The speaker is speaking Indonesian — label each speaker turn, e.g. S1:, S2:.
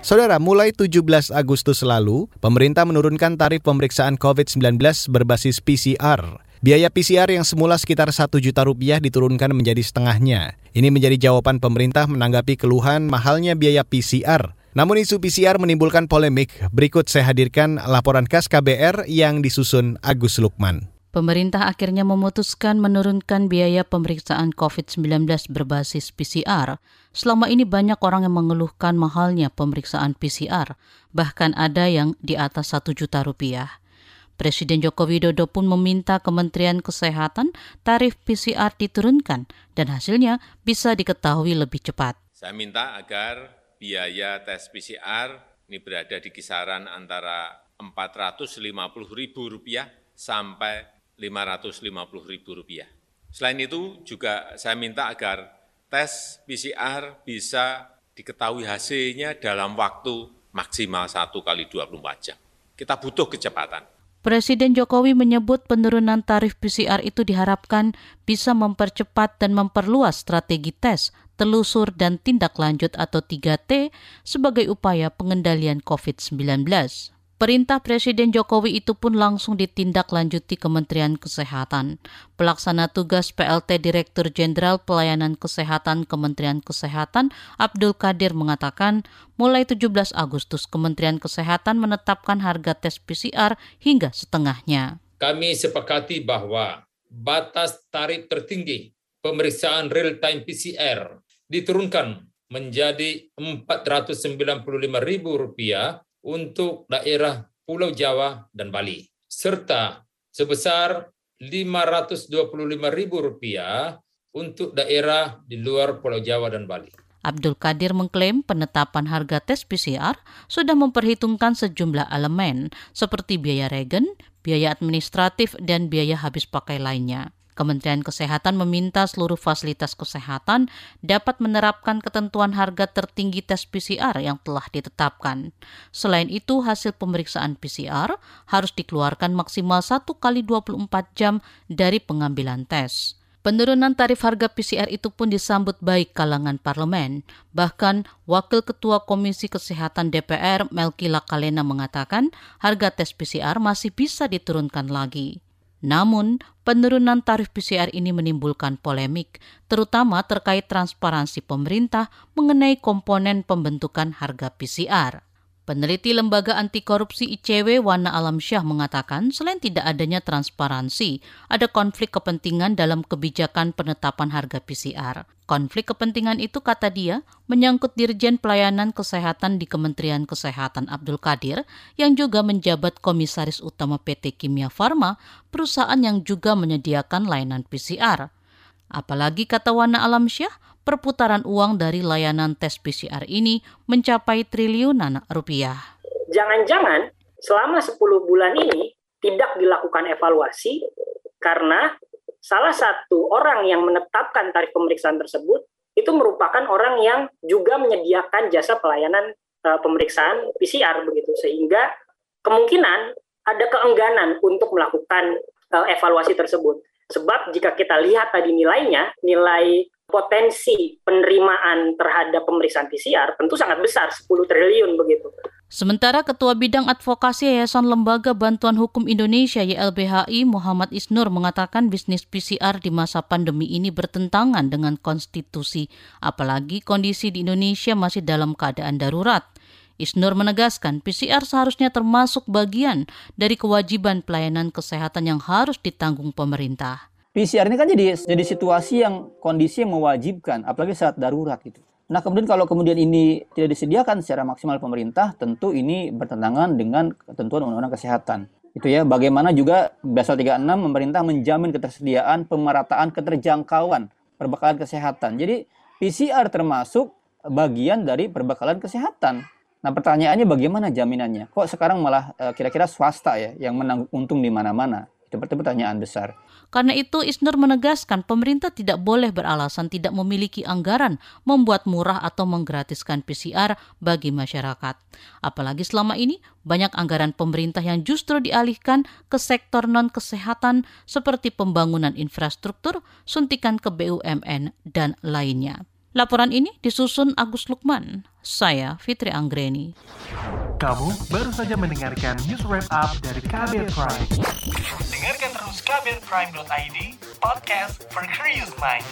S1: Saudara, mulai 17 Agustus lalu, pemerintah menurunkan tarif pemeriksaan COVID-19 berbasis PCR. Biaya PCR yang semula sekitar 1 juta rupiah diturunkan menjadi setengahnya. Ini menjadi jawaban pemerintah menanggapi keluhan mahalnya biaya PCR. Namun isu PCR menimbulkan polemik. Berikut saya hadirkan laporan khas KBR yang disusun Agus Lukman.
S2: Pemerintah akhirnya memutuskan menurunkan biaya pemeriksaan COVID-19 berbasis PCR. Selama ini banyak orang yang mengeluhkan mahalnya pemeriksaan PCR, bahkan ada yang di atas 1 juta rupiah. Presiden Joko Widodo pun meminta Kementerian Kesehatan tarif PCR diturunkan dan hasilnya bisa diketahui lebih cepat.
S3: Saya minta agar biaya tes PCR ini berada di kisaran antara Rp450.000 sampai Rp550.000. Selain itu juga saya minta agar tes PCR bisa diketahui hasilnya dalam waktu maksimal 1 kali 24 jam. Kita butuh kecepatan.
S2: Presiden Jokowi menyebut penurunan tarif PCR itu diharapkan bisa mempercepat dan memperluas strategi tes, telusur, dan tindak lanjut atau 3T sebagai upaya pengendalian COVID-19. Perintah Presiden Jokowi itu pun langsung ditindaklanjuti Kementerian Kesehatan. Pelaksana tugas PLT Direktur Jenderal Pelayanan Kesehatan Kementerian Kesehatan Abdul Kadir mengatakan, mulai 17 Agustus Kementerian Kesehatan menetapkan harga tes PCR hingga setengahnya.
S4: Kami sepakati bahwa batas tarif tertinggi pemeriksaan real-time PCR diturunkan menjadi Rp495.000 untuk daerah Pulau Jawa dan Bali, serta sebesar Rp525.000 untuk daerah di luar Pulau Jawa dan Bali.
S2: Abdul Kadir mengklaim penetapan harga tes PCR sudah memperhitungkan sejumlah elemen seperti biaya regen, biaya administratif, dan biaya habis pakai lainnya. Kementerian Kesehatan meminta seluruh fasilitas kesehatan dapat menerapkan ketentuan harga tertinggi tes PCR yang telah ditetapkan. Selain itu, hasil pemeriksaan PCR harus dikeluarkan maksimal 1 kali 24 jam dari pengambilan tes. Penurunan tarif harga PCR itu pun disambut baik kalangan parlemen. Bahkan Wakil Ketua Komisi Kesehatan DPR Melki Lakalena mengatakan harga tes PCR masih bisa diturunkan lagi. Namun, penurunan tarif PCR ini menimbulkan polemik, terutama terkait transparansi pemerintah mengenai komponen pembentukan harga PCR. Peneliti Lembaga Anti Korupsi ICW Wana Alam Syah mengatakan selain tidak adanya transparansi, ada konflik kepentingan dalam kebijakan penetapan harga PCR. Konflik kepentingan itu kata dia menyangkut Dirjen Pelayanan Kesehatan di Kementerian Kesehatan Abdul Kadir yang juga menjabat Komisaris Utama PT Kimia Farma, perusahaan yang juga menyediakan layanan PCR. Apalagi kata Wana Alam Syah, perputaran uang dari layanan tes PCR ini mencapai triliunan rupiah.
S5: Jangan-jangan selama 10 bulan ini tidak dilakukan evaluasi karena salah satu orang yang menetapkan tarif pemeriksaan tersebut itu merupakan orang yang juga menyediakan jasa pelayanan uh, pemeriksaan PCR begitu sehingga kemungkinan ada keengganan untuk melakukan uh, evaluasi tersebut. Sebab jika kita lihat tadi nilainya, nilai potensi penerimaan terhadap pemeriksaan PCR tentu sangat besar, 10 triliun begitu.
S2: Sementara Ketua Bidang Advokasi Yayasan Lembaga Bantuan Hukum Indonesia YLBHI Muhammad Isnur mengatakan bisnis PCR di masa pandemi ini bertentangan dengan konstitusi, apalagi kondisi di Indonesia masih dalam keadaan darurat. Isnur menegaskan PCR seharusnya termasuk bagian dari kewajiban pelayanan kesehatan yang harus ditanggung pemerintah.
S6: PCR ini kan jadi jadi situasi yang kondisi yang mewajibkan, apalagi saat darurat gitu. Nah kemudian kalau kemudian ini tidak disediakan secara maksimal pemerintah, tentu ini bertentangan dengan ketentuan undang-undang kesehatan. Itu ya, bagaimana juga Basel 36 pemerintah menjamin ketersediaan pemerataan keterjangkauan perbekalan kesehatan. Jadi PCR termasuk bagian dari perbekalan kesehatan. Nah pertanyaannya bagaimana jaminannya? Kok sekarang malah eh, kira-kira swasta ya yang menanggung untung di mana-mana? Seperti pertanyaan besar.
S2: Karena itu Isner menegaskan pemerintah tidak boleh beralasan tidak memiliki anggaran membuat murah atau menggratiskan PCR bagi masyarakat. Apalagi selama ini banyak anggaran pemerintah yang justru dialihkan ke sektor non-kesehatan seperti pembangunan infrastruktur, suntikan ke BUMN, dan lainnya. Laporan ini disusun Agus Lukman. Saya Fitri Anggreni.
S7: Kamu baru saja mendengarkan news wrap up dari Kabel Prime. Dengarkan terus kabelprime.id, podcast for curious mind.